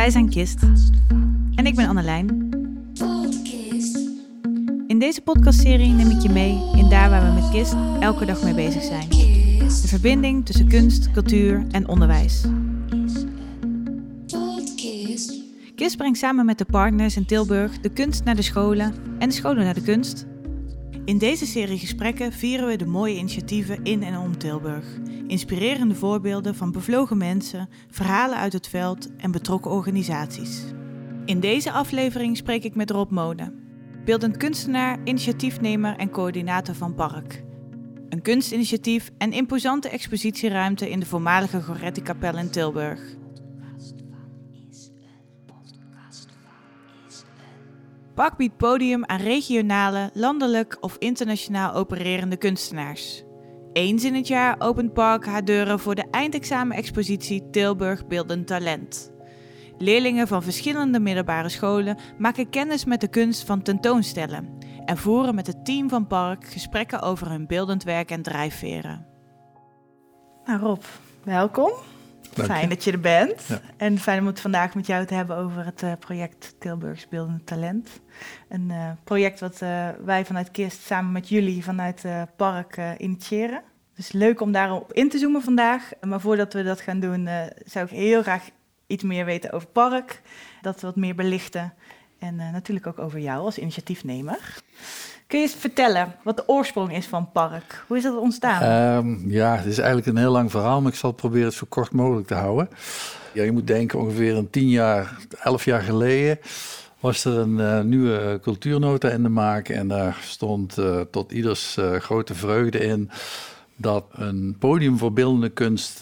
Wij zijn Kist. En ik ben Annelijn. In deze podcastserie neem ik je mee in daar waar we met Kist elke dag mee bezig zijn. De verbinding tussen kunst, cultuur en onderwijs. KISS brengt samen met de partners in Tilburg de kunst naar de scholen en de scholen naar de kunst. In deze serie gesprekken vieren we de mooie initiatieven in en om Tilburg. Inspirerende voorbeelden van bevlogen mensen, verhalen uit het veld en betrokken organisaties. In deze aflevering spreek ik met Rob Mode, beeldend kunstenaar, initiatiefnemer en coördinator van Park. Een kunstinitiatief en imposante expositieruimte in de voormalige Goretti-kapel in Tilburg. Park biedt podium aan regionale, landelijk of internationaal opererende kunstenaars. Eens in het jaar opent Park haar deuren voor de eindexamen-expositie Tilburg Beeldend Talent. Leerlingen van verschillende middelbare scholen maken kennis met de kunst van tentoonstellen en voeren met het team van Park gesprekken over hun beeldend werk en drijfveren. Nou Rob, welkom. Fijn dat je er bent. En fijn om het vandaag met jou te hebben over het uh, project Tilburgs Beeldend Talent. Een uh, project wat uh, wij vanuit KIST samen met jullie vanuit Park initiëren. Dus leuk om daarop in te zoomen vandaag. Maar voordat we dat gaan doen, zou ik heel graag iets meer weten over Park. Dat we wat meer belichten. En natuurlijk ook over jou als initiatiefnemer. Kun je eens vertellen wat de oorsprong is van Park? Hoe is dat ontstaan? Um, ja, het is eigenlijk een heel lang verhaal, maar ik zal proberen het zo kort mogelijk te houden. Ja, je moet denken ongeveer een tien jaar, elf jaar geleden was er een uh, nieuwe cultuurnota in de maak. En daar stond uh, tot ieders uh, grote vreugde in dat een podium voor beeldende kunst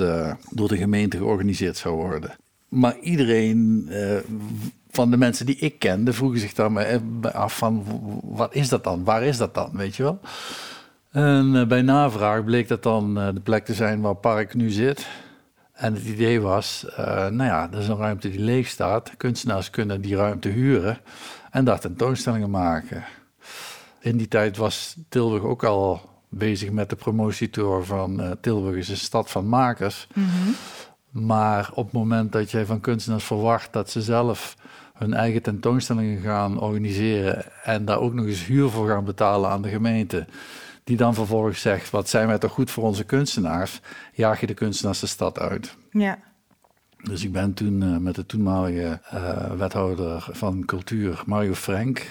door de gemeente georganiseerd zou worden. Maar iedereen van de mensen die ik kende vroegen zich dan af van wat is dat dan? Waar is dat dan? Weet je wel? En uh, bij navraag bleek dat dan uh, de plek te zijn waar Park nu zit. En het idee was, uh, nou ja, dat is een ruimte die leeg staat. Kunstenaars kunnen die ruimte huren en daar tentoonstellingen maken. In die tijd was Tilburg ook al bezig met de promotietour van Tilburg is een stad van makers. Mm -hmm. Maar op het moment dat jij van kunstenaars verwacht dat ze zelf hun eigen tentoonstellingen gaan organiseren en daar ook nog eens huur voor gaan betalen aan de gemeente, die dan vervolgens zegt: wat zijn wij toch goed voor onze kunstenaars? Jaag je de kunstenaars de stad uit. Ja. Dus ik ben toen uh, met de toenmalige uh, wethouder van cultuur, Mario Frank,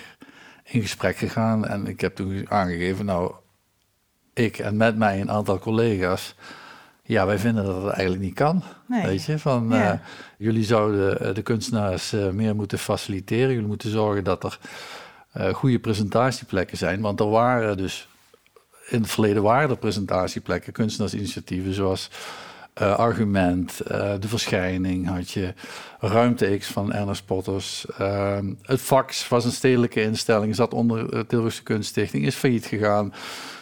in gesprek gegaan. En ik heb toen aangegeven, nou, ik en met mij een aantal collega's ja, wij vinden dat het eigenlijk niet kan. Weet je, van uh, jullie zouden eh, de kunstenaars uh, meer moeten faciliteren. Jullie moeten zorgen dat er uh, goede presentatieplekken zijn. Want er waren dus in het verleden waren er presentatieplekken, kunstenaarsinitiatieven zoals Argument, De Verschijning had je, Ruimte X van Ernest Potters. Het Fax was een stedelijke instelling, zat onder de Tilburgse Kunststichting, is failliet gegaan.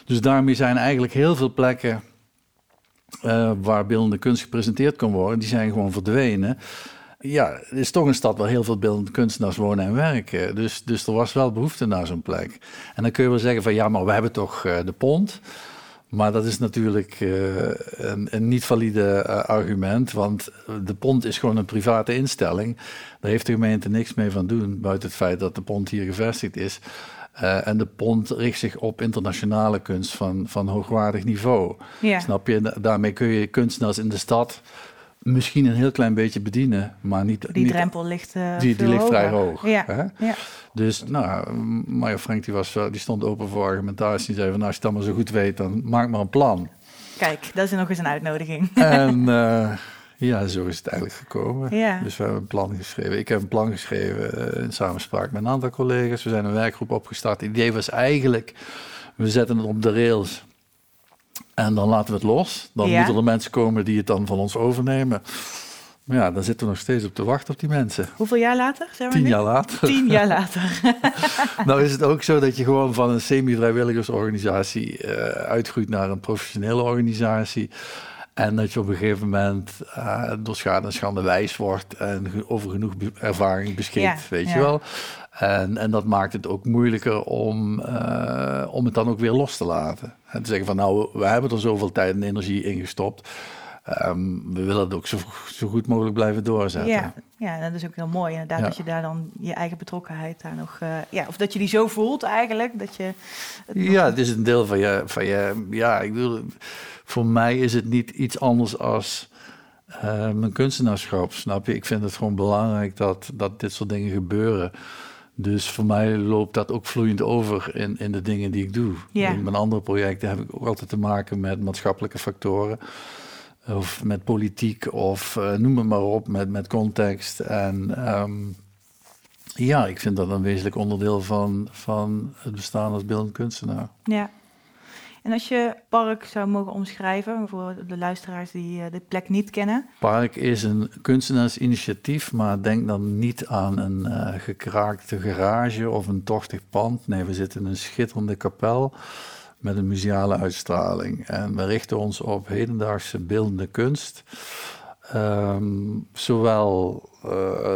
Dus daarmee zijn eigenlijk heel veel plekken uh, waar beeldende kunst gepresenteerd kon worden, die zijn gewoon verdwenen. Ja, het is toch een stad waar heel veel beeldende kunstenaars wonen en werken. Dus, dus er was wel behoefte naar zo'n plek. En dan kun je wel zeggen van ja, maar we hebben toch uh, de pont. Maar dat is natuurlijk uh, een, een, niet valide argument, want de pont is gewoon een private instelling. Daar heeft de gemeente niks mee van doen, buiten het feit dat de pont hier gevestigd is. Uh, en de pont richt zich op internationale kunst van, van hoogwaardig niveau. Ja. Snap je? Daarmee kun je kunstenaars in de stad misschien een heel klein beetje bedienen, maar niet... Die niet, drempel ligt uh, Die, die ligt vrij hoog. Ja. Hè? ja. Dus, nou, Mario Frank die, was, die stond open voor argumentatie. Die zei van, nou, als je het allemaal zo goed weet, dan maak maar een plan. Kijk, dat is nog eens een uitnodiging. En... Uh, ja, zo is het eigenlijk gekomen. Ja. Dus we hebben een plan geschreven. Ik heb een plan geschreven uh, in samenspraak met een aantal collega's. We zijn een werkgroep opgestart. Het idee was eigenlijk, we zetten het op de rails. En dan laten we het los. Dan ja. moeten er mensen komen die het dan van ons overnemen. Maar ja, dan zitten we nog steeds op te wachten op die mensen. Hoeveel jaar later? Zeg maar Tien jaar later. Tien jaar later. nou is het ook zo dat je gewoon van een semi-vrijwilligersorganisatie uh, uitgroeit naar een professionele organisatie. En dat je op een gegeven moment uh, door schade en schande wijs wordt en over genoeg ervaring beschikt, weet je wel. En, en dat maakt het ook moeilijker om, uh, om het dan ook weer los te laten. En te zeggen van nou, we hebben er zoveel tijd en energie in gestopt. Ehm, we willen het ook zo, zo goed mogelijk blijven doorzetten. Ja, ja, dat is ook heel mooi inderdaad. Dat je daar dan je eigen betrokkenheid daar nog... Uh, ja, of dat je die zo voelt eigenlijk. Dat je het ja, het is een deel van je... Van je ja, ik bedoel, voor mij is het niet iets anders als... Uh, mijn kunstenaarschap, snap je? Ik vind het gewoon belangrijk dat, dat dit soort dingen gebeuren. Dus voor mij loopt dat ook vloeiend over in, in de dingen die ik doe. In mijn andere projecten heb ik ook altijd te maken met maatschappelijke factoren. Of met politiek, of uh, noem het maar op, met, met context. En um, ja, ik vind dat een wezenlijk onderdeel van, van het bestaan als beeldend kunstenaar. Ja, en als je Park zou mogen omschrijven, voor de luisteraars die uh, de plek niet kennen. Park is een kunstenaarsinitiatief, maar denk dan niet aan een uh, gekraakte garage of een tochtig pand. Nee, we zitten in een schitterende kapel met een museale uitstraling. En we richten ons op hedendaagse beeldende kunst. Um, zowel uh,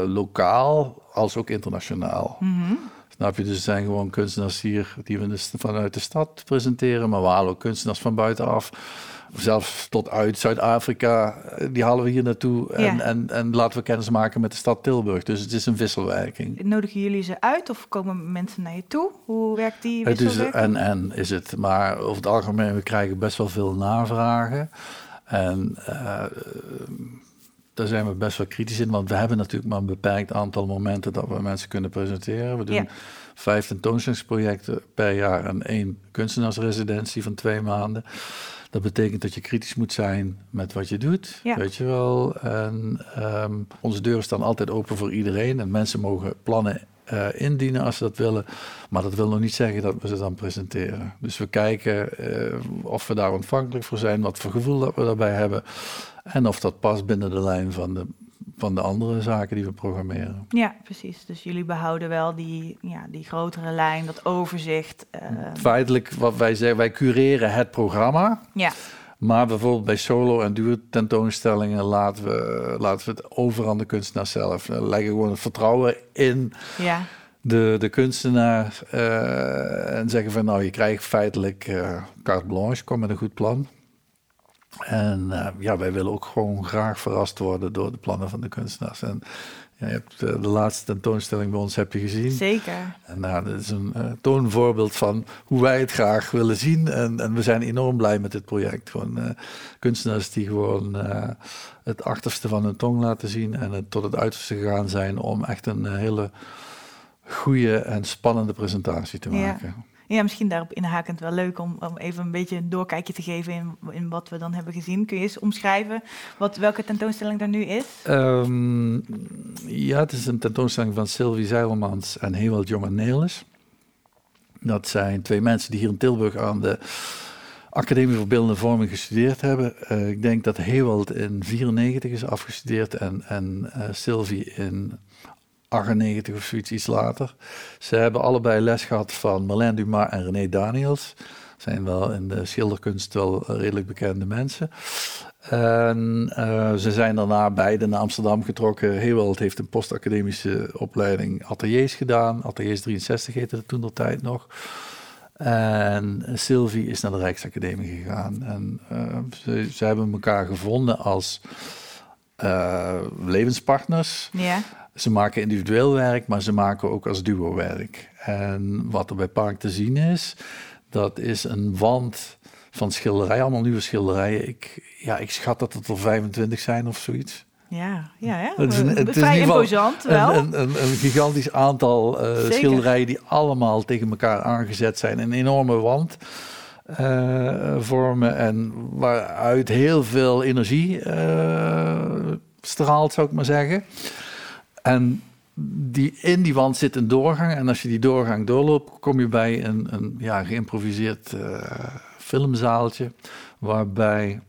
lokaal als ook internationaal. Mm -hmm. Snap je? Dus er zijn gewoon kunstenaars hier die we dus vanuit de stad presenteren, maar we halen ook kunstenaars van buitenaf. Zelfs tot uit Zuid-Afrika, die halen we hier naartoe. En, ja. en, en laten we kennis maken met de stad Tilburg. Dus het is een wisselwerking. Nodigen jullie ze uit of komen mensen naar je toe? Hoe werkt die wisselwerking? Het is en-en is het. Maar over het algemeen, we krijgen best wel veel navragen. En uh, daar zijn we best wel kritisch in, want we hebben natuurlijk maar een beperkt aantal momenten dat we mensen kunnen presenteren. We doen ja. vijf tentoonstellingsprojecten per jaar en één kunstenaarsresidentie van twee maanden. Dat betekent dat je kritisch moet zijn met wat je doet, ja. weet je wel. En um, onze deuren staan altijd open voor iedereen en mensen mogen plannen uh, indienen als ze dat willen. Maar dat wil nog niet zeggen dat we ze dan presenteren. Dus we kijken uh, of we daar ontvankelijk voor zijn, wat voor gevoel dat we daarbij hebben. En of dat past binnen de lijn van de, van de andere zaken die we programmeren. Ja, precies. Dus jullie behouden wel die, ja, die grotere lijn, dat overzicht. Uh... Feitelijk, wat wij zeggen, wij cureren het programma. Ja. Maar bijvoorbeeld bij solo- en duo-tentoonstellingen laten we, laten we het over aan de kunstenaar zelf. We leggen gewoon het vertrouwen in ja. de, de kunstenaar. Uh, en zeggen van nou, je krijgt feitelijk uh, carte blanche, kom met een goed plan. En uh, ja, wij willen ook gewoon graag verrast worden door de plannen van de kunstenaars. En ja, je hebt uh, de laatste tentoonstelling bij ons heb je gezien. Zeker. En nou, dat is een uh, toonvoorbeeld van hoe wij het graag willen zien. En, en we zijn enorm blij met dit project. Gewoon kunstenaars die gewoon het achterste van hun tong laten zien en het tot het uiterste gegaan zijn om echt een hele goede en spannende presentatie te maken. Ja. Ja, misschien daarop inhakend wel leuk om, om even een beetje een doorkijkje te geven in, in wat we dan hebben gezien. Kun je eens omschrijven wat, welke tentoonstelling er nu is? Um, ja, het is een tentoonstelling van Sylvie Zeilmans en Hewald Jonge Nelis. Dat zijn twee mensen die hier in Tilburg aan de Academie voor Beeldende Vorming gestudeerd hebben. Uh, ik denk dat Hewald in 94 is afgestudeerd en, en uh, Sylvie in 98 of zoiets, iets later. Ze hebben allebei les gehad van Marlène Dumas en René Daniels. Zijn wel in de schilderkunst wel redelijk bekende mensen. En uh, ze zijn daarna beide naar Amsterdam getrokken. Heewald heeft een postacademische opleiding ateliers gedaan. Ateliers 63 heette het toen de tijd nog. En Sylvie is naar de Rijksacademie gegaan. En uh, ze, ze, hebben elkaar gevonden als uh, levenspartners. Ja. Ze maken individueel werk, maar ze maken ook als duo werk. En wat er bij Park te zien is, dat is een wand van schilderijen, allemaal nieuwe schilderijen. Ik, ja, ik schat dat het er 25 zijn of zoiets. Ja, ja, ja. Het is, een, het is Vrij imposant wel. Een, een, een, gigantisch aantal uh, schilderijen die allemaal tegen elkaar aangezet zijn. Een enorme wand uh, vormen en waaruit heel veel energie uh, straalt, zou ik maar zeggen. En die, in die wand zit een doorgang. En als je die doorgang doorloopt, kom je bij een, een ja, geïmproviseerd uh, filmzaaltje. Waarbij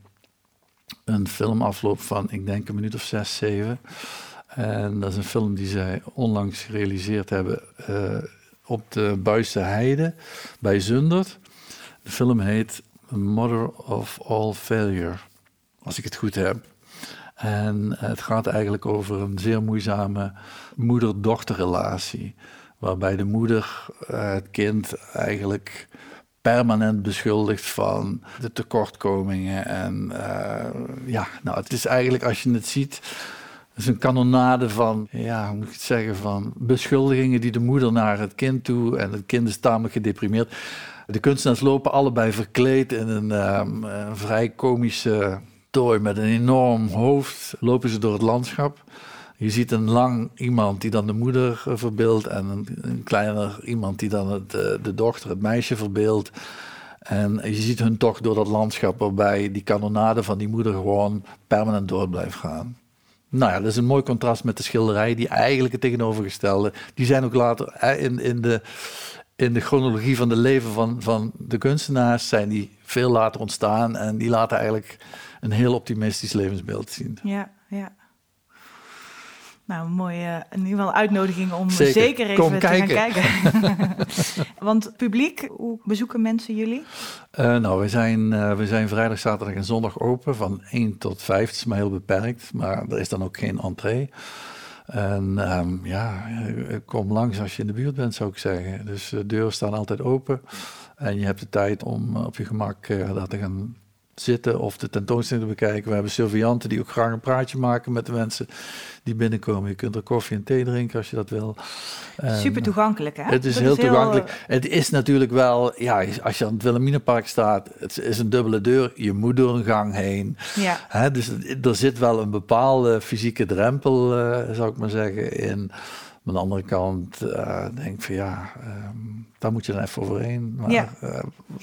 een film afloopt van, ik denk, een minuut of zes, zeven. En dat is een film die zij onlangs gerealiseerd hebben uh, op de Buisse Heide bij Zundert. De film heet Mother of All Failure, als ik het goed heb. En het gaat eigenlijk over een zeer moeizame moeder-dochterrelatie. Waarbij de moeder eh, het kind eigenlijk permanent beschuldigd van de tekortkomingen. En ja, nou, het is eigenlijk, als je het ziet, is een kanonade van, ja, hoe moet ik het zeggen, van beschuldigingen die de moeder naar het kind toe en het kind is tamelijk gedeprimeerd. De kunstenaars lopen allebei verkleed in een, um, een vrij komische tooi met een enorm hoofd. Lopen ze door het landschap. Je ziet een lang iemand die dan de moeder uh, verbeeldt en een, een, kleiner iemand die dan uh, de dochter, het meisje verbeeldt. En je ziet hun toch door dat landschap waarbij die kanonade van die moeder gewoon permanent door blijft gaan. Nou ja, dat is een mooi contrast met de schilderij, die eigenlijk het tegenovergestelde. Die zijn ook later in, in, de, in de chronologie van de leven van, van de kunstenaars, zijn die veel later ontstaan. En die laten eigenlijk een heel optimistisch levensbeeld zien. Ja, ja. Nou, een mooie, in ieder geval uitnodiging om zeker, even te gaan kijken. Want publiek, hoe bezoeken mensen jullie? Uh, nou, we zijn, uh, we zijn vrijdag, zaterdag en zondag open van 1 tot 5. Het is maar heel beperkt, maar er is dan ook geen entree. En um, ja, eh, kom langs als je in de buurt bent, zou ik zeggen. Dus de deuren staan altijd open. En je hebt de tijd om op je gemak uh, daar te gaan zitten of de tentoonstelling te bekijken. We hebben surveillanten die ook graag een praatje maken met de mensen die binnenkomen. Je kunt er koffie en thee drinken als je dat wil. Super toegankelijk, hè? Het is heel toegankelijk. Het is natuurlijk wel, ja, als je aan het Wilhelminapark staat, het is een dubbele deur. Je moet door een gang heen. Ja. Hè, dus er zit wel een bepaalde fysieke drempel, uh, zou ik maar zeggen, in. Aan de andere kant uh, denk ik van ja, um, daar moet je dan even overheen. Maar ja. uh,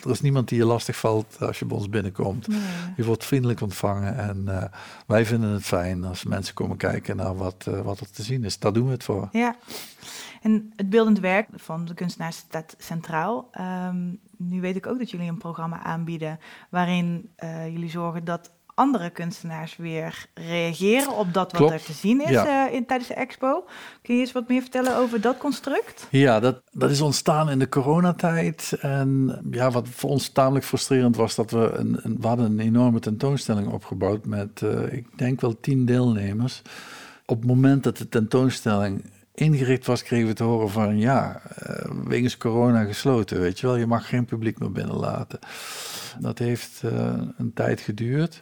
er is niemand die je lastig valt als je bij ons binnenkomt. Nee. Je wordt vriendelijk ontvangen en uh, wij vinden het fijn als mensen komen kijken naar wat, wat er te zien is. Daar doen we het voor. Ja, en het beeldend werk van de kunstenaar staat centraal. Um, nu weet ik ook dat jullie een programma aanbieden waarin jullie zorgen dat andere kunstenaars weer reageren op dat wat Klopt. er te zien is Ja. uh, in, tijdens de expo. Kun je eens wat meer vertellen over dat construct? Ja, dat, dat is ontstaan in de coronatijd. En ja, wat voor ons tamelijk frustrerend was, dat we een, een, we hadden een enorme tentoonstelling opgebouwd met, uh, ik denk wel tien deelnemers. Op het moment dat de tentoonstelling ingericht was, kregen we te horen van ja, uh, wegens corona gesloten, weet je wel. Je mag geen publiek meer binnenlaten. Dat heeft uh, een tijd geduurd.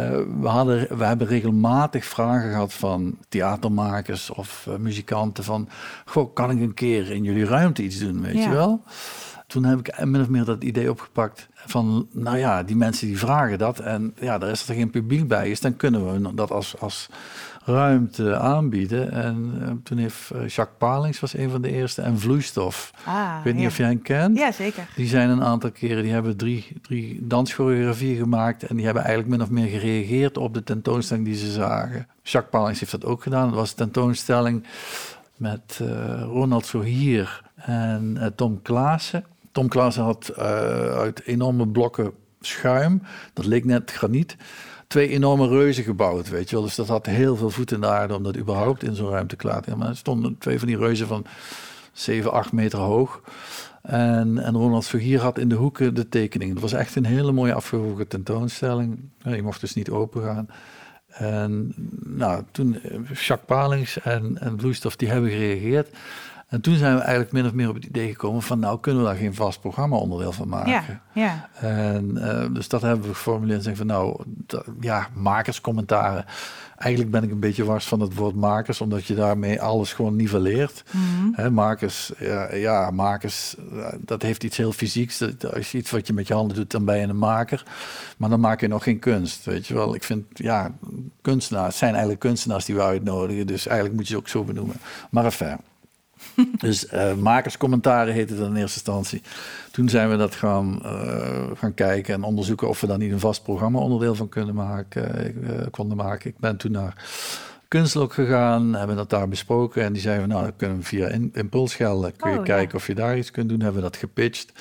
Uh, we, hadden, we hebben regelmatig vragen gehad van theatermakers of uh, muzikanten van... Goh, kan ik een keer in jullie ruimte iets doen, weet Ja. je wel? Toen heb ik min of meer dat idee opgepakt van... nou ja, die mensen die vragen dat en ja, daar is er geen publiek bij is... dan kunnen we dat als, als ruimte aanbieden. En uh, toen heeft uh, Jacques Palings was een van de eerste en Vloeistof. Ah, Ik weet niet of jij hen kent. Ja, zeker. Die zijn een aantal keren, die hebben drie, drie danschoreografieën gemaakt. En die hebben eigenlijk min of meer gereageerd op de tentoonstelling die ze zagen. Jacques Palings heeft dat ook gedaan. Dat was een tentoonstelling met uh, Ronald Sohier en Tom Klaassen. Tom Klaassen had uit enorme blokken schuim, dat leek net graniet, twee enorme reuzen gebouwd, weet je wel. Dus dat had heel veel voet in de aarde om dat überhaupt in zo'n ruimte klaar te. Maar er stonden twee van die reuzen van 7, 8 meter hoog. En, en Ronald Vergier had in de hoeken de tekening. Dat was echt een hele mooie afgewogen tentoonstelling. Je mocht dus niet open gaan. En nou, toen Jacques Palings en, en die hebben gereageerd. En toen zijn we eigenlijk min of meer op het idee gekomen van... nou, kunnen we daar geen vast programma onderdeel van maken? Ja, ja. En uh, dus dat hebben we geformuleerd en zeggen van... nou, ja, makerscommentaren. Eigenlijk ben ik een beetje wars van het woord makers... omdat je daarmee alles gewoon niveleert. Mm -hmm. Makers, ja, ja, makers, dat heeft iets heel fysieks. Dat, als je iets wat je met je handen doet, dan ben je een maker. Maar dan maak je nog geen kunst, weet je wel. Ik vind, ja, kunstenaars zijn eigenlijk kunstenaars die we uitnodigen. Dus eigenlijk moet je ze ook zo benoemen. Maar enfin... dus uh, makerscommentaren heette dat in eerste instantie. Toen zijn we dat gaan, uh, gaan kijken en onderzoeken of we daar niet een vast programma onderdeel van kunnen maken, uh, konden maken. Ik ben toen naar Kunstlok gegaan, hebben dat daar besproken en die zeiden nou, dat kunnen we via in, impulsgelden. Kun je Oh, kijken ja. of je daar iets kunt doen. Hebben we dat gepitcht.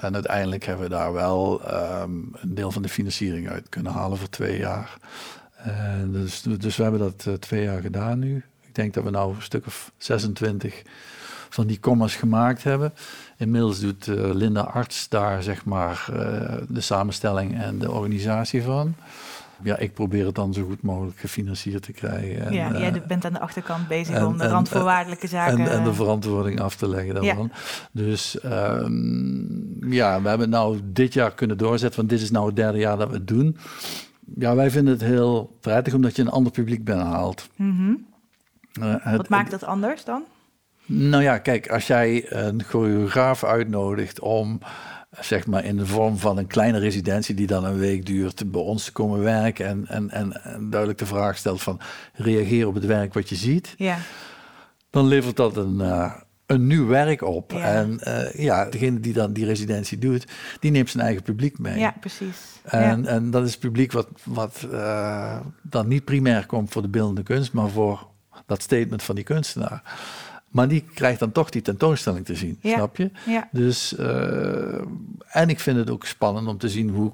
En uiteindelijk hebben we daar wel um, een deel van de financiering uit kunnen halen voor twee jaar. dus, dus we hebben dat twee jaar gedaan nu. Ik denk dat we nou een stuk of 26 van die commas gemaakt hebben. Inmiddels doet uh, Linda Arts daar zeg maar uh, de samenstelling en de organisatie van. ja, ik probeer het dan zo goed mogelijk gefinancierd te krijgen. En, ja, jij bent aan de achterkant bezig om de randvoorwaardelijke zaken... En, en, de verantwoording af te leggen daarvan. Ja. Dus ehm, ja, we hebben nou dit jaar kunnen doorzetten, want dit is nou het derde jaar dat we het doen. Ja, wij vinden het heel prettig omdat je een ander publiek binnenhaalt. Mm Wat maakt dat anders dan? Nou ja, kijk, als jij een choreograaf uitnodigt om zeg maar in de vorm van een kleine residentie die dan een week duurt, bij ons te komen werken en, en, en, en duidelijk de vraag stelt van reageer op het werk wat je ziet, ja. dan levert dat een, uh, een nieuw werk op. En uh, ja, degene die dan die residentie doet, die neemt zijn eigen publiek mee. Ja, precies. En, en dat is publiek wat, wat uh, dan niet primair komt voor de beeldende kunst, maar voor dat statement van die kunstenaar. Maar die krijgt dan toch die tentoonstelling te zien, snap je? Ja. Dus, uh, en ik vind het ook spannend om te zien hoe,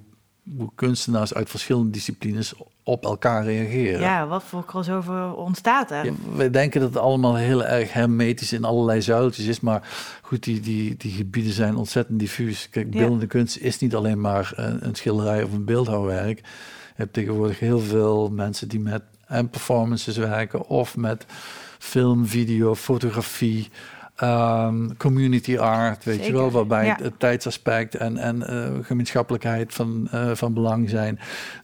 hoe kunstenaars uit verschillende disciplines op elkaar reageren. Ja, wat voor crossover ontstaat er? Ja, wij denken dat het allemaal heel erg hermetisch in allerlei zuiltjes is, maar goed, die, die, die gebieden zijn ontzettend diffuus. Kijk, beeldende kunst is niet alleen maar een, een schilderij of een beeldhouwwerk. Je hebt tegenwoordig heel veel mensen die met en performances werken of met film, video, fotografie, um, community art, weet je wel, waarbij het, tijdsaspect en, en uh, gemeenschappelijkheid van, uh, van belang zijn.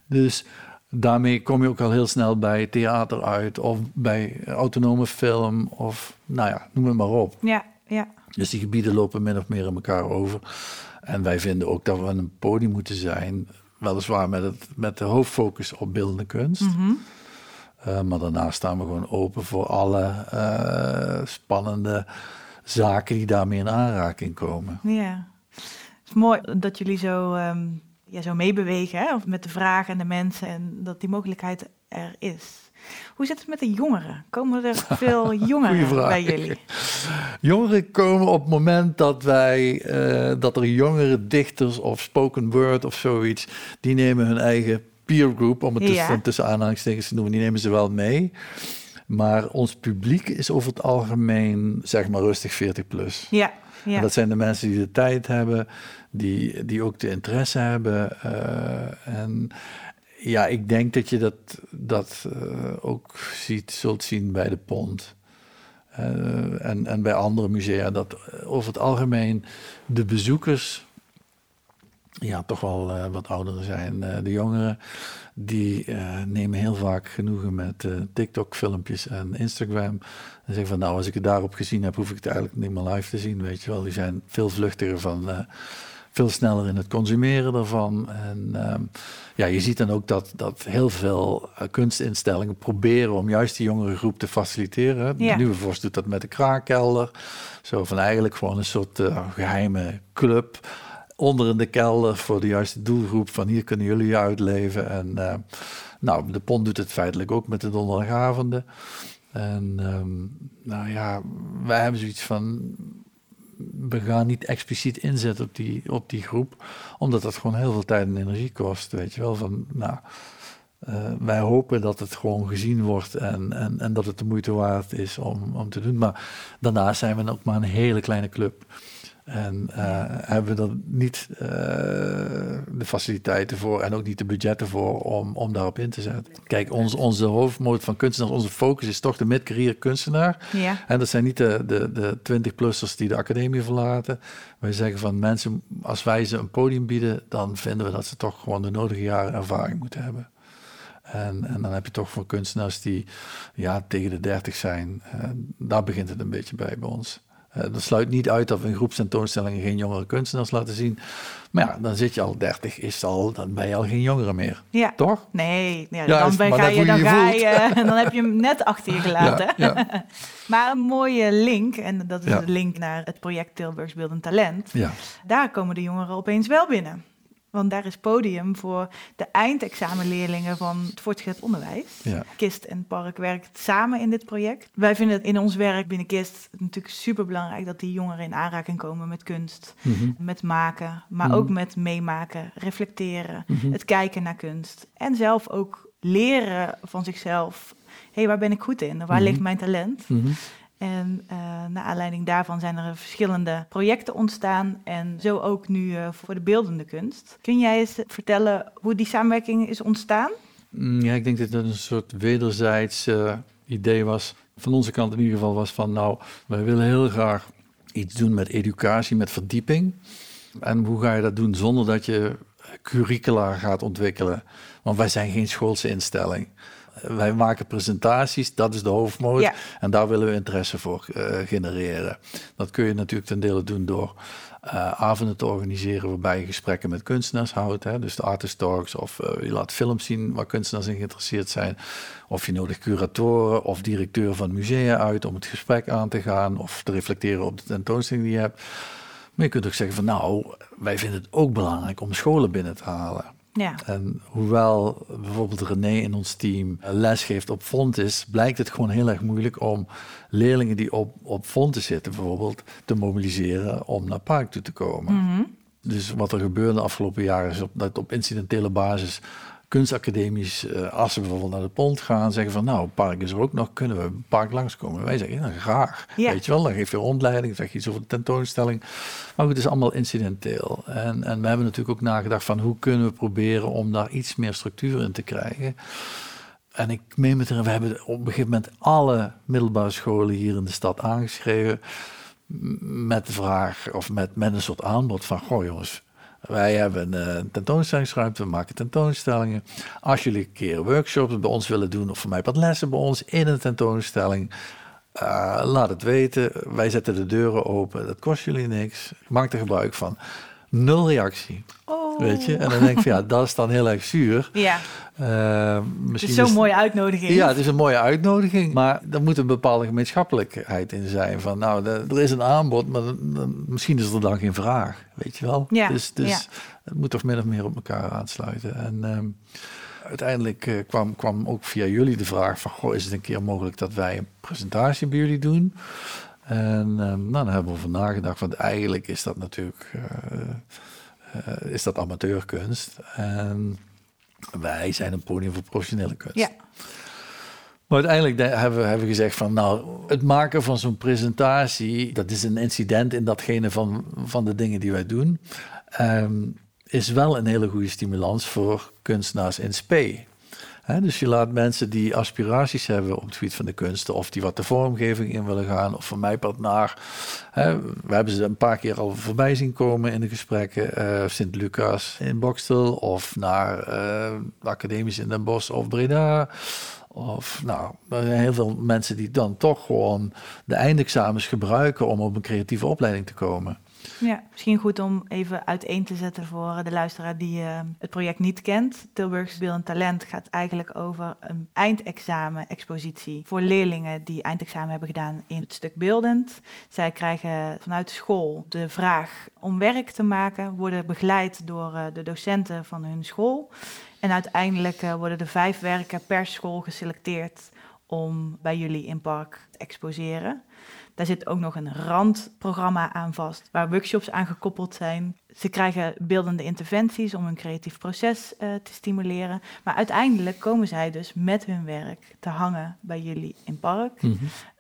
Dus daarmee kom je ook al heel snel bij theater uit of bij autonome film of nou ja, noem het maar op. Ja, ja. Dus die gebieden lopen min of meer in elkaar over. En wij vinden ook dat we een podium moeten zijn, weliswaar met, het, met de hoofdfocus op beeldende kunst. Mm uh, maar daarnaast staan we gewoon open voor alle uh, spannende zaken die daarmee in aanraking komen. Ja, het is mooi dat jullie zo, um, ja, zo meebewegen hè? Of met de vragen en de mensen en dat die mogelijkheid er is. Hoe zit het met de jongeren? Komen er veel jongeren bij jullie? Jongeren komen op het moment dat wij uh, dat er jongere dichters of spoken word of zoiets, die nemen hun eigen peer group, om het ja. tussen aanhalingstekens te noemen, die nemen ze wel mee. Maar ons publiek is over het algemeen, zeg maar rustig 40 plus. Ja, ja. En dat zijn de mensen die de tijd hebben, die, die ook de interesse hebben. Uh, en ja, ik denk dat je dat, dat uh, ook ziet, zult zien bij de Pont. Uh, en, en bij andere musea, dat over het algemeen de bezoekers ja, toch wel uh, wat ouder zijn. Uh, de jongeren die uh, nemen heel vaak genoegen met TikTok-filmpjes en Instagram. En zeggen van nou, als ik het daarop gezien heb, hoef ik het eigenlijk niet meer live te zien. Weet je wel, die zijn veel vluchtiger van, veel sneller in het consumeren ervan. En ehm, ja, je ziet dan ook dat, dat heel veel kunstinstellingen proberen om juist die jongere groep te faciliteren. Ja. De Nieuwe Vorst doet dat met de kraakkelder. Zo van eigenlijk gewoon een soort geheime club onder in de kelder voor de juiste doelgroep van hier kunnen jullie je uitleven. En uh, nou, de Pont doet het feitelijk ook met de donderdagavonden. En um, nou ja, wij hebben zoiets van, we gaan niet expliciet inzetten op die, op die groep, omdat dat gewoon heel veel tijd en energie kost, weet je wel. Van, nou, uh, wij hopen dat het gewoon gezien wordt en, en, en dat het de moeite waard is om, om te doen. Maar daarnaast zijn we ook maar een hele kleine club. En uh, hebben we er niet uh, de faciliteiten voor en ook niet de budgetten voor om, om daarop in te zetten. Kijk, ons, onze hoofdmoot van kunstenaars, onze focus is toch de mid-career kunstenaar. Ja. En dat zijn niet de, de, de 20-plussers die de academie verlaten. Wij zeggen van mensen, als wij ze een podium bieden, dan vinden we dat ze toch gewoon de nodige jaren ervaring moeten hebben. En, en dan heb je toch voor kunstenaars die ja, tegen de 30 zijn. Uh, daar begint het een beetje bij bij ons. Uh, dat sluit niet uit dat we in groepstentoonstellingen geen jongere kunstenaars laten zien. Maar ja, dan zit je al 30, is al, dan ben je al geen jongere meer. Ja. Toch? Nee, ja, dan, ben, ga je, dan, je ga je, en dan heb je hem net achter je gelaten. Ja, maar een mooie link, en dat is de link naar het project Tilburgs Beeldend Talent. Daar komen de jongeren opeens wel binnen. Want daar is podium voor de eindexamenleerlingen van het voortgezet onderwijs. Ja. KIST en Park werkt samen in dit project. Wij vinden het in ons werk binnen KIST natuurlijk super belangrijk dat die jongeren in aanraking komen met kunst, mm -hmm. met maken, maar Mhm. ook met meemaken, reflecteren, Mhm. het kijken naar kunst en zelf ook leren van zichzelf. Hé, hey, waar ben ik goed in? Waar Mhm. ligt mijn talent? Mhm. En uh, naar aanleiding daarvan zijn er verschillende projecten ontstaan. En zo ook nu uh, voor de beeldende kunst. Kun jij eens vertellen hoe die samenwerking is ontstaan? Mm, Ja, ik denk dat het een soort wederzijds eh, idee was. Van onze kant in ieder geval was van, nou, wij willen heel graag iets doen met educatie, met verdieping. En hoe ga je dat doen zonder dat je curricula gaat ontwikkelen? Want wij zijn geen schoolse instelling. Wij maken presentaties, dat is de hoofdmoot. Ja. En daar willen we interesse voor eh, genereren. Dat kun je natuurlijk ten dele doen door eh, avonden te organiseren waarbij je gesprekken met kunstenaars houdt. Hè? Dus de artist talks of eh, je laat films zien waar kunstenaars in geïnteresseerd zijn. Of je nodigt curatoren of directeur van musea uit om het gesprek aan te gaan of te reflecteren op de tentoonstelling die je hebt. Maar je kunt ook zeggen van nou, wij vinden het ook belangrijk om scholen binnen te halen. Ja. En hoewel bijvoorbeeld René in ons team les geeft op Fontis, blijkt het gewoon heel erg moeilijk om leerlingen die op, op Fontis zitten bijvoorbeeld te mobiliseren om naar Park toe te komen. Mhm. Dus wat er gebeurde de afgelopen jaren is op, dat op incidentele basis kunstacademies, eh, als ze bijvoorbeeld naar de pont gaan, zeggen van nou, Park is er ook nog, kunnen we een Park langskomen? Wij zeggen, ja, graag. Ja. Weet je wel, dan geef je rondleiding, zeg je iets over de tentoonstelling. Maar goed, het is allemaal incidenteel. En, en we hebben natuurlijk ook nagedacht van hoe kunnen we proberen om daar iets meer structuur in te krijgen. En ik meen met we hebben op een gegeven moment alle middelbare scholen hier in de stad aangeschreven met de vraag of met, met een soort aanbod van, goh jongens, wij hebben eh, een tentoonstellingsruimte, we maken tentoonstellingen. Als jullie een keer workshops bij ons willen doen of voor mij wat lessen bij ons in een tentoonstelling, eh, laat het weten. Wij zetten de deuren open, dat kost jullie niks. Maak er gebruik van. Nul reactie, Oh. Weet je. En dan denk ik van ja, dat is dan heel erg zuur. Ja, Eh, het misschien is zo'n mooie uitnodiging. ja, het is een mooie uitnodiging, maar er moet een bepaalde gemeenschappelijkheid in zijn. Van nou, er is een aanbod, maar misschien is er dan geen vraag, weet je wel. Ja, dus dus ja. het moet toch min of meer op elkaar aansluiten. En ehm, uiteindelijk eh, kwam, kwam ook via jullie de vraag van, goh, is het een keer mogelijk dat wij een presentatie bij jullie doen? En ehm, nou, dan hebben we over nagedacht, want eigenlijk is dat natuurlijk eh, eh, is dat amateurkunst. En wij zijn een podium voor professionele kunst. Ja. Maar uiteindelijk de- hebben we, hebben gezegd van nou, het maken van zo'n presentatie, dat is een incident in datgene van, van de dingen die wij doen, ehm, is wel een hele goede stimulans voor kunstenaars in spe. Dus je laat mensen die aspiraties hebben op het gebied van de kunsten, of die wat de vormgeving in willen gaan, of van mij pad naar. We hebben ze een paar keer al voorbij zien komen in de gesprekken. eh, Sint-Lucas in Bokstel, of naar eh, de academies in Den Bosch of Breda. Of nou, er zijn heel veel mensen die dan toch gewoon de eindexamens gebruiken om op een creatieve opleiding te komen. Ja, misschien goed om even uiteen te zetten voor de luisteraar die eh, het project niet kent. Tilburgs Beeldend Talent gaat eigenlijk over een eindexamen-expositie voor leerlingen die eindexamen hebben gedaan in het stuk beeldend. Zij krijgen vanuit school de vraag om werk te maken, worden begeleid door eh, de docenten van hun school. En uiteindelijk eh, worden de vijf werken per school geselecteerd om bij jullie in park te exposeren. Daar zit ook nog een randprogramma aan vast, waar workshops aan gekoppeld zijn. Ze krijgen beeldende interventies om hun creatief proces eh, te stimuleren. Maar uiteindelijk komen zij dus met hun werk te hangen bij jullie in park.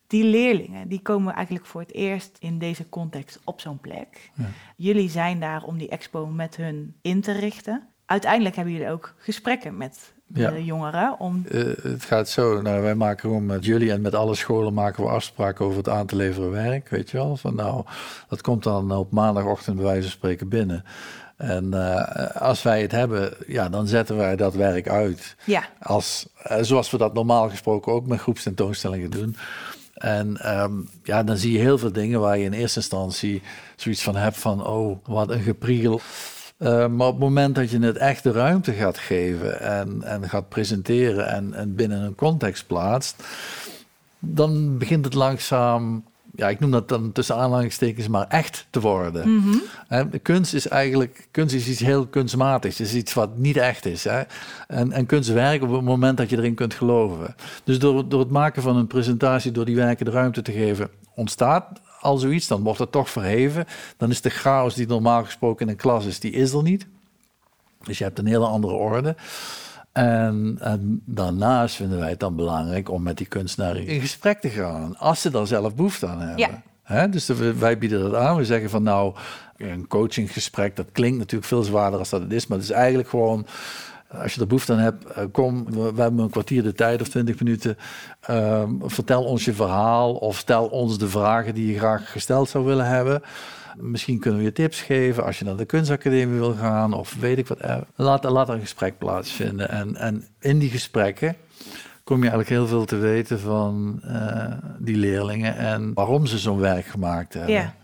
Die leerlingen die komen eigenlijk voor het eerst in deze context op zo'n plek. Ja. Jullie zijn daar om die expo met hun in te richten. Uiteindelijk hebben jullie ook gesprekken met de Ja. jongeren om Eh, het gaat zo, nou, wij maken gewoon met jullie en met alle scholen maken we afspraken over het aan te leveren werk, weet je wel. Van nou, dat komt dan op maandagochtend bij wijze van spreken binnen. En eh, als wij het hebben, ja, dan zetten wij dat werk uit. ja, Als, eh, zoals we dat normaal gesproken ook met groepstentoonstellingen doen. En ehm, ja, dan zie je heel veel dingen waar je in eerste instantie zoiets van hebt van, oh, wat een gepriegel. Eh, maar op het moment dat je het echt de ruimte gaat geven en, en gaat presenteren en, en binnen een context plaatst, dan begint het langzaam, ja, ik noem dat dan tussen aanhalingstekens, maar echt te worden. Mhm. Kunst is eigenlijk, kunst is iets heel kunstmatigs. Het is iets wat niet echt is. Hè? En, en kunst werkt op het moment dat je erin kunt geloven. Dus door, door het maken van een presentatie, door die werken de ruimte te geven, ontstaat al zoiets. Dan wordt het toch verheven. Dan is de chaos die normaal gesproken in een klas is, die is er niet. Dus je hebt een hele andere orde. En, en daarnaast vinden wij het dan belangrijk om met die kunstenaar in gesprek te gaan. Als ze daar zelf behoefte aan hebben. Ja. Dus de- wij bieden dat aan. We zeggen van nou, een coachinggesprek, dat klinkt natuurlijk veel zwaarder als dat het is. Maar het is eigenlijk gewoon als je er behoefte aan hebt, eh, kom, we, we hebben een kwartier de tijd of twintig minuten. Ehm, vertel ons je verhaal of stel ons de vragen die je graag gesteld zou willen hebben. Misschien kunnen we je tips geven als je naar de kunstacademie wil gaan of weet ik wat. Eh, laat, laat er een gesprek plaatsvinden. En, en in die gesprekken kom je eigenlijk heel veel te weten van eh, die leerlingen en waarom ze zo'n werk gemaakt hebben. Ja.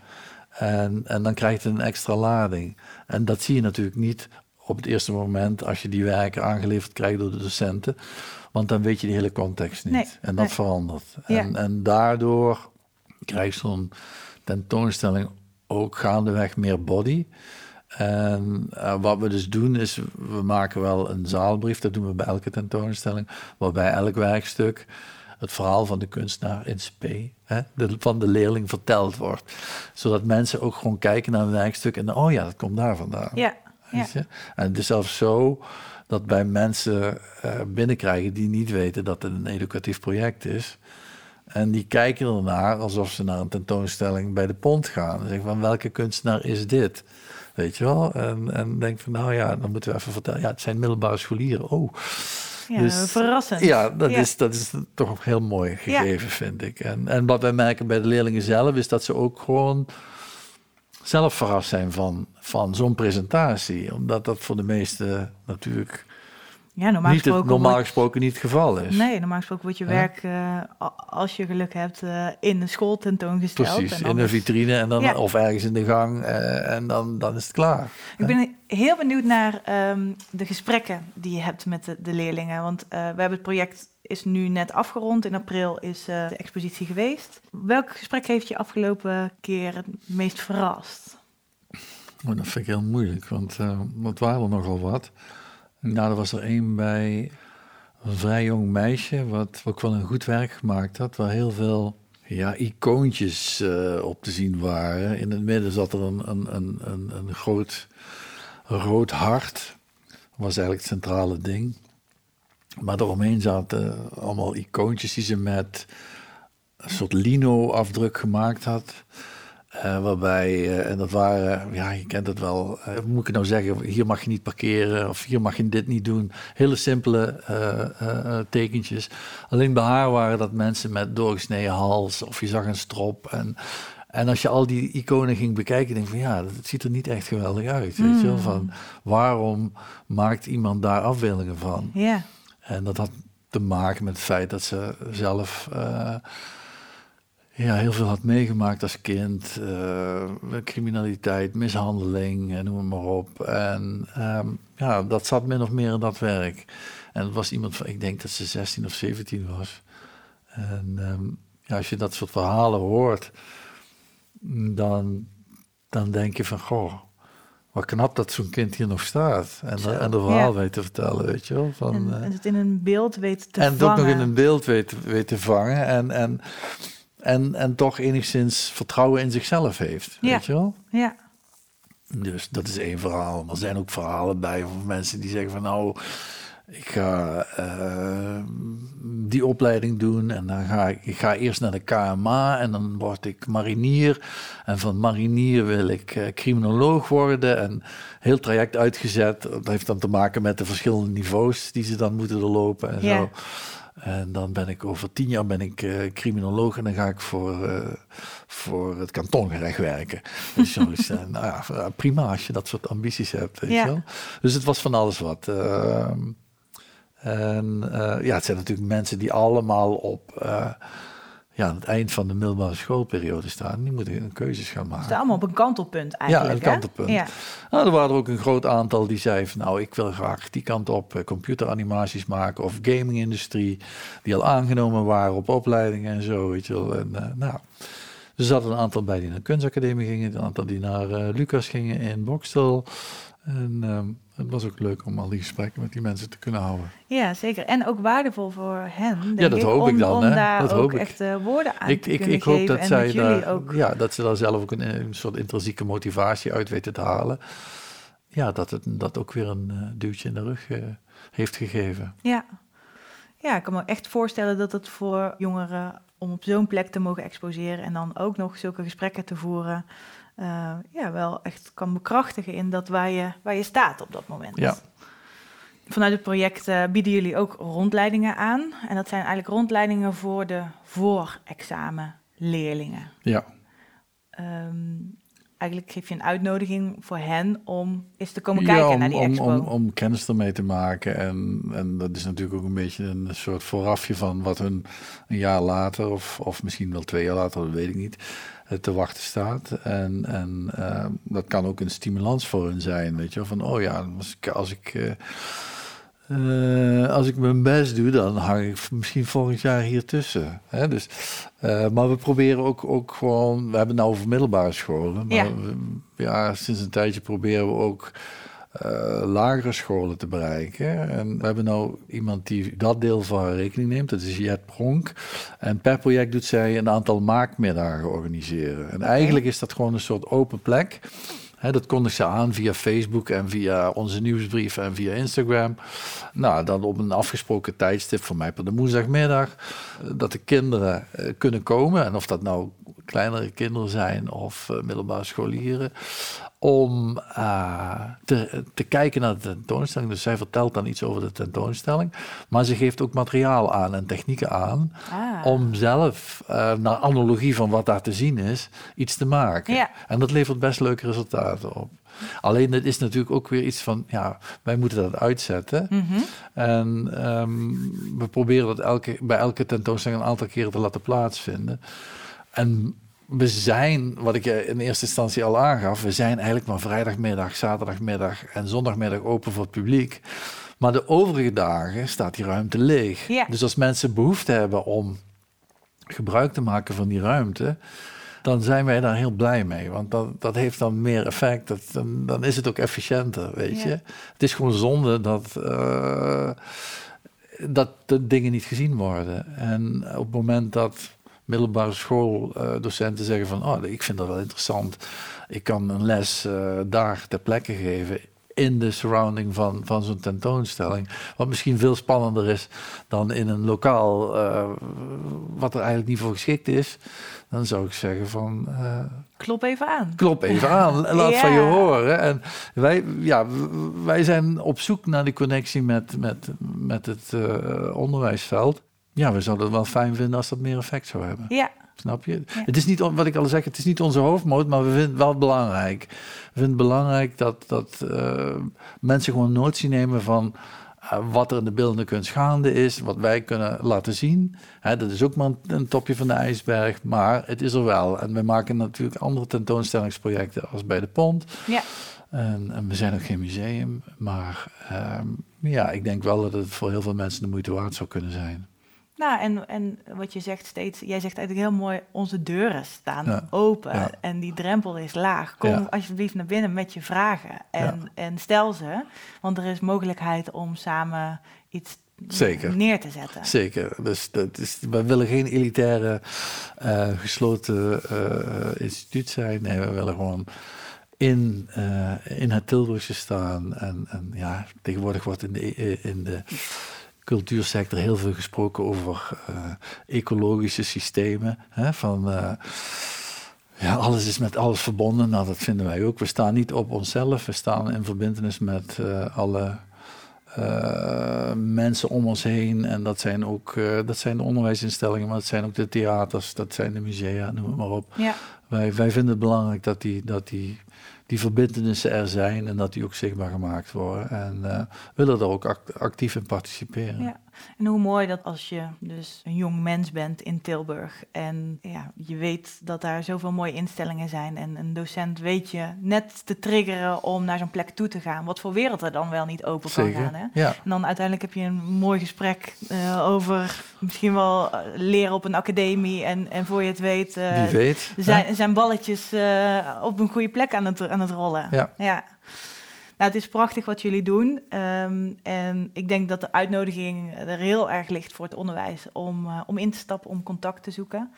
En, en dan krijgt het een extra lading. En dat zie je natuurlijk niet op het eerste moment als je die werken aangeleverd krijgt door de docenten. Want dan weet je die hele context niet. Nee, en dat nee. verandert. Ja. En, en daardoor krijgt zo'n tentoonstelling ook gaandeweg meer body. En eh, wat we dus doen is, we maken wel een zaalbrief, dat doen we bij elke tentoonstelling, waarbij elk werkstuk het verhaal van de kunstenaar in spe, hè, de, van de leerling verteld wordt. Zodat mensen ook gewoon kijken naar een werkstuk en oh ja, dat komt daar vandaan. Ja. Weet je? En het is zelfs zo dat bij mensen eh, binnenkrijgen die niet weten dat het een educatief project is. En die kijken ernaar alsof ze naar een tentoonstelling bij de pont gaan. En zeggen van welke kunstenaar is dit? Weet je wel? En, en denk van nou ja, dan moeten we even vertellen. Ja, het zijn middelbare scholieren. Oh. ja Dus- verrassend. Ja, dat, Ja. Is, dat is toch heel mooi gegeven, vind ik. En, en wat wij merken bij de leerlingen zelf, is dat ze ook gewoon zelf verrast zijn van, van zo'n presentatie. Omdat dat voor de meesten natuurlijk Ja, normaal niet het, gesproken... normaal wordt- gesproken niet het geval is. Nee, normaal gesproken wordt je werk, eh, als je geluk hebt, eh, in een school tentoongesteld. Precies, En in een vitrine en dan, Ja. of ergens in de gang eh, en dan, dan is het klaar. Ik ben heel benieuwd naar ehm, de gesprekken die je hebt met de, de leerlingen. Want we hebben het project is nu net afgerond. In april is eh, de expositie geweest. Welk gesprek heeft je afgelopen keer het meest verrast? Maar dat vind ik heel moeilijk, want eh het waren er nogal wat. Nou, er was er één bij een vrij jong meisje, wat ook wel een goed werk gemaakt had, waar heel veel ja, icoontjes eh, op te zien waren. In het midden zat er een, een, een, een, een groot rood hart, dat was eigenlijk het centrale ding. Maar eromheen zaten allemaal icoontjes die ze met een soort lino-afdruk gemaakt had. Eh, waarbij, eh, en dat waren, ja, je kent het wel, eh, moet ik het nou zeggen, hier mag je niet parkeren of hier mag je dit niet doen. Hele simpele eh, eh, eh, tekentjes. Alleen bij haar waren dat mensen met doorgesneden hals of je zag een strop. En, en als je al die iconen ging bekijken, denk je van ja, dat ziet er niet echt geweldig uit. Weet je wel? Van, waarom maakt iemand daar afbeeldingen van? Ja, En dat had te maken met het feit dat ze zelf eh, ja, heel veel had meegemaakt als kind. eh, criminaliteit, mishandeling, noem maar op. En ehm, ja, dat zat min of meer in dat werk. En het was iemand van, ik denk dat ze 16 of 17 was. En ehm, ja, als je dat soort verhalen hoort, dan, dan denk je van, goh, wat knap dat zo'n kind hier nog staat. En, Zo, en er verhaal ja. weet te vertellen, weet je wel. Van, en, eh, en het in een beeld weet te en het ook vangen. nog in een beeld weet, weet te vangen. En, en, en, en toch enigszins vertrouwen in zichzelf heeft. Ja. Weet je wel? Ja, Dus dat is één verhaal. Maar er zijn ook verhalen bij van mensen die zeggen van nou, ik ga eh, die opleiding doen en dan ga ik, ik ga eerst naar de KMA en dan word ik marinier. En van marinier wil ik eh, criminoloog worden en heel traject uitgezet. Dat heeft dan te maken met de verschillende niveaus die ze dan moeten doorlopen en zo. En dan ben ik over tien jaar ben ik eh, criminoloog en dan ga ik voor, eh, voor het kantongerecht werken. Dus eh, nou ja, prima als je dat soort ambities hebt. Weet Ja. je wel? Dus het was van alles wat. En eh, ja, het zijn natuurlijk mensen die allemaal op eh, ja, aan het eind van de middelbare schoolperiode staan. Die moeten keuzes gaan ze maken. staan allemaal op een kantelpunt eigenlijk. een hè? kantelpunt. Ja. Nou, er waren er ook een groot aantal die zeiden van nou, ik wil graag die kant op eh, computeranimaties maken of gaming-industrie, die al aangenomen waren op opleidingen en zo, weet je wel. En, nou, er zaten een aantal bij die naar de kunstacademie gingen, een aantal die naar Lucas gingen in Bokstel. En ehm, het was ook leuk om al die gesprekken met die mensen te kunnen houden. Ja, zeker. En ook waardevol voor hen, denk Ja, dat ik, hoop om, ik dan, om hè. daar Dat ook hoop ik. echt eh, woorden aan Ik, te ik, kunnen ik hoop geven. dat en zij dat daar, ook... ja, dat ze daar zelf ook een, een soort intrinsieke motivatie uit weten te halen. Ja, dat het dat ook weer een eh, duwtje in de rug eh, heeft gegeven. Ja. ja, ik kan me echt voorstellen dat het voor jongeren om op zo'n plek te mogen exposeren en dan ook nog zulke gesprekken te voeren, eh, ja, wel echt kan bekrachtigen in dat waar je, waar je staat op dat moment. Ja. Vanuit het project eh, bieden jullie ook rondleidingen aan. En dat zijn eigenlijk rondleidingen voor de voorexamenleerlingen. Ja. Ehm, eigenlijk geef je een uitnodiging voor hen om eens te komen kijken naar die om, expo. Om, om kennis ermee te maken. En, en dat is natuurlijk ook een beetje een soort voorafje van wat hun een jaar later, of, of misschien wel twee jaar later, dat weet ik niet, eh, te wachten staat. En, en uh, dat kan ook een stimulans voor hun zijn. Weet je, van oh ja, als ik. Als ik uh, uh, als ik mijn best doe, dan hang ik misschien volgend jaar hier tussen. Hè? Dus, uh, maar we proberen ook, ook gewoon, we hebben het nou over middelbare scholen, maar Ja. we- ja, sinds een tijdje proberen we ook uh, lagere scholen te bereiken. En we hebben nou iemand die dat deel van haar rekening neemt, dat is Jet Pronk. En per project doet zij een aantal maakmiddagen organiseren. En eigenlijk is dat gewoon een soort open plek. Dat kondigt ze aan via Facebook en via onze nieuwsbrief en via Instagram. Nou, dan op een afgesproken tijdstip, voor mij per de woensdagmiddag, eh, dat de kinderen eh, kunnen komen. En of dat nou kleinere kinderen zijn of eh, middelbare scholieren. Om eh, te, te kijken naar de tentoonstelling. Dus zij vertelt dan iets over de tentoonstelling. Maar ze geeft ook materiaal aan en technieken aan. Ah. Om zelf, eh, naar analogie van wat daar te zien is, iets te maken. Ja. En dat levert best leuke resultaten op. Alleen het is natuurlijk ook weer iets van, ja, wij moeten dat uitzetten. Mhm. En ehm, we proberen dat elke, bij elke tentoonstelling een aantal keren te laten plaatsvinden. En we zijn, wat ik in eerste instantie al aangaf, we zijn eigenlijk maar vrijdagmiddag, zaterdagmiddag en zondagmiddag open voor het publiek. Maar de overige dagen staat die ruimte leeg. Ja. Dus als mensen behoefte hebben om gebruik te maken van die ruimte, dan zijn wij daar heel blij mee. Want dat, dat heeft dan meer effect. Dat, dan, dan is het ook efficiënter, weet Ja. je. Het is gewoon zonde dat, eh, dat de dingen niet gezien worden. En op het moment dat middelbare schooldocenten zeggen van... oh, ik vind dat wel interessant. Ik kan een les eh, daar ter plekke geven in de surrounding van, van zo'n tentoonstelling. Wat misschien veel spannender is dan in een lokaal... eh, wat er eigenlijk niet voor geschikt is. Dan zou ik zeggen van... eh, Klop even aan. Klop even aan, laat van je horen. En wij, ja, wij zijn op zoek naar die connectie met, met, met het eh, onderwijsveld. Ja, we zouden het wel fijn vinden als dat meer effect zou hebben. Ja, Snap je? Ja. Het is niet, wat ik al zeg, het is niet onze hoofdmoot, maar we vinden het wel belangrijk. We vinden het belangrijk dat, dat eh, mensen gewoon notie nemen van eh, wat er in de beeldende kunst gaande is, wat wij kunnen laten zien. Hè, dat is ook maar een, topje van de ijsberg, maar het is er wel. En we maken natuurlijk andere tentoonstellingsprojecten als bij de Pont. ja. En, en we zijn ook geen museum, maar ehm, ja, ik denk wel dat het voor heel veel mensen de moeite waard zou kunnen zijn. Nou, en, en wat je zegt steeds, jij zegt eigenlijk heel mooi, onze deuren staan Ja. open Ja. en die drempel is laag. Kom Ja. alsjeblieft naar binnen met je vragen en, en stel ze, want er is mogelijkheid om samen iets Zeker. neer te zetten. Zeker. Dus dat is, we willen geen elitaire, eh, gesloten eh, instituut zijn. Nee, we willen gewoon in, eh, in het Tilburgse staan. En, en ja, tegenwoordig wordt in de, in de cultuursector heel veel gesproken over eh, ecologische systemen. Hè, van, eh, ja, alles is met alles verbonden. Nou, dat vinden wij ook. We staan niet op onszelf. We staan in verbindenis met eh, alle mensen om ons heen. En dat zijn ook dat zijn de onderwijsinstellingen, maar dat zijn ook de theaters, dat zijn de musea, noem het maar op. Ja, Wij, wij vinden het belangrijk dat die, dat die, die verbindenissen er zijn en dat die ook zichtbaar gemaakt worden. En eh, willen er ook act- actief in participeren. ja. En hoe mooi dat als je dus een jong mens bent in Tilburg en ja, je weet dat daar zoveel mooie instellingen zijn en een docent weet je net te triggeren om naar zo'n plek toe te gaan. Wat voor wereld er dan wel niet open kan gaan. Hè? Ja, En dan uiteindelijk heb je een mooi gesprek eh, over misschien wel eh, leren op een academie. En, en voor je het weet, eh, weet. zijn, zijn balletjes op een goede plek aan het, aan het rollen. Ja. Nou, het is prachtig wat jullie doen. Ehm, en ik denk dat de uitnodiging er heel erg ligt voor het onderwijs om, eh, om in te stappen, om contact te zoeken.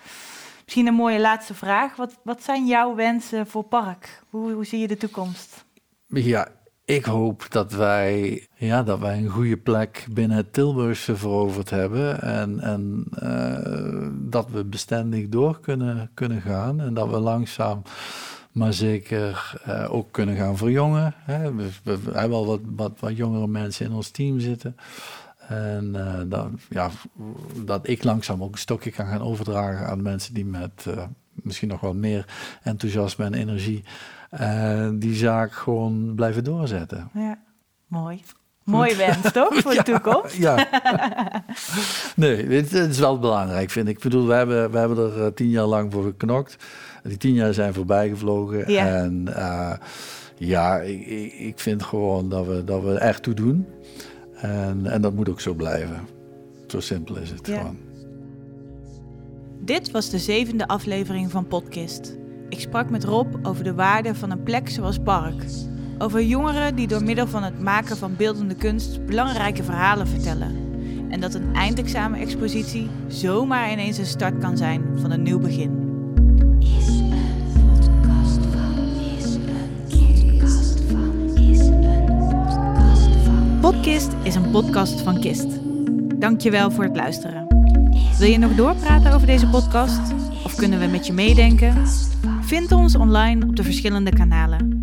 Misschien een mooie laatste vraag. Wat, wat zijn jouw wensen voor Park? Hoe, hoe zie je de toekomst? Ja, ik hoop dat wij, ja, dat wij een goede plek binnen het Tilburgse veroverd hebben. En, en eh, dat we bestendig door kunnen, kunnen gaan. En dat we langzaam maar zeker uh, ook kunnen gaan verjongen. Hè. We, hebben al wat, wat, wat jongere mensen in ons team zitten. En uh, dat, ja, dat ik langzaam ook een stokje kan gaan overdragen aan mensen die met uh, misschien nog wel meer enthousiasme en energie die zaak gewoon blijven doorzetten. Ja, mooi. Mooie wens, toch? Voor de toekomst. Ja. nee, het, is wel belangrijk, vind ik. Ik bedoel, we hebben, we hebben er uh, tien jaar lang voor geknokt. Die tien jaar zijn voorbij gevlogen. Ja. En uh, ja, ik, ik vind gewoon dat we, dat we echt toe doen. En, en dat moet ook zo blijven. Zo simpel is het ja. gewoon. Dit was de zevende aflevering van Podcast. Ik sprak met Rob over de waarde van een plek zoals Park. Over jongeren die door middel van het maken van beeldende kunst belangrijke verhalen vertellen. En dat een eindexamen-expositie zomaar ineens een start kan zijn van een nieuw begin. Is een podcast van, is een podcast van, is een podcast van. Podcast is een podcast van Kist. Dankjewel voor het luisteren. Wil je nog doorpraten over deze podcast? Of kunnen we met je meedenken? Vind ons online op de verschillende kanalen.